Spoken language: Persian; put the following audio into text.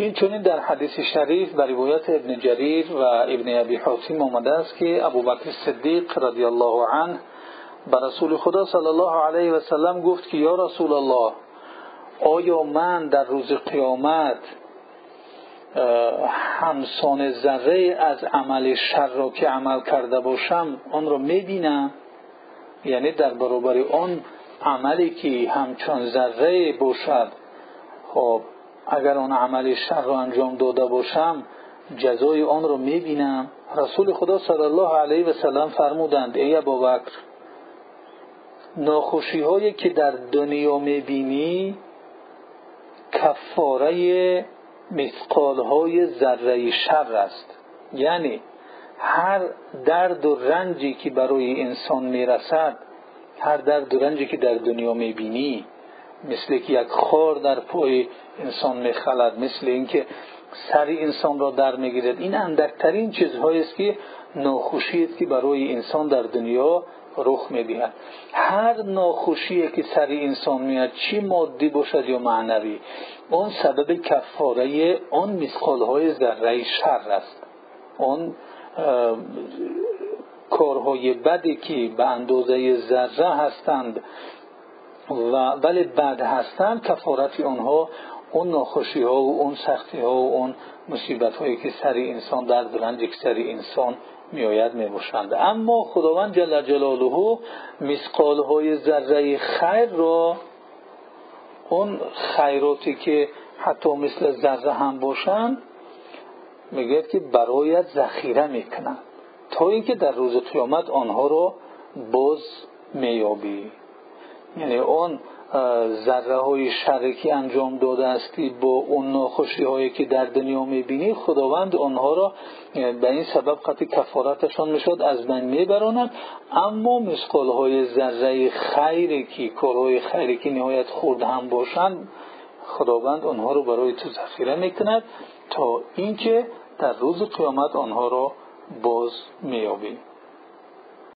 این چونین در حدیث شریف بر روایت ابن جریر و ابن ابی حاتم آمده است که ابوبکر صدیق رضی الله عنه بر رسول خدا صلی الله علیه و سلم گفت که یا رسول الله آیا من در روز قیامت همسان ذره از عمل شر را که عمل کرده باشم آن را می‌بینم؟ یعنی در برابر آن عملی که همچون ذره باشد. خب اگر آن عمل شر را انجام داده باشم جزای آن را می‌بینم. رسول خدا صلی الله علیه و سلم فرمودند ای ابوبکر ناخوشی هایی که در دنیا می‌بینی کفاره مثقال های ذره شر است. یعنی هر درد و رنجی که برای انسان می‌رسد مثل که یک خار در پای انسان میخلد مثل اینکه سر انسان را در می‌گیرد. این اندکترین چیزهایی است که ناخوشی است که برای انسان در دنیا رخ می‌دهد. هر ناخوشی که سر انسان میاد چی مادی باشد یا معنوی؟ اون سبب کفاره آن مسخال های ذره شر است. آن کارهای بدی که به اندازه ذره هستند و ولی بد هستند کفارت آنها اون ناخوشی ها و اون سختی ها و اون مصیبت هایی که سر انسان در بلند یک سر انسان میآید می‌باشند. اما خداوند جل جلاله مسقال های ذره خیر را اون خیراتی که حتی مثل ذره هم باشند میگه که برایت ذخیره می‌کنند. تا اینکه در روز قیامت آنها را باز میابی یعنی اون ذره های شرکی انجام داده استی با اون ناخوشی هایی که در دنیا می‌بینی خداوند آنها را به این سبب قطع کفارتشان می‌شد از بین میبراند. اما مسقال های ذره خیری که کارهای خیری که نهایت خورد هم باشند خداوند آنها رو برای تو ذخیره می‌کند تا اینکه در روز قیامت آنها را باز میابی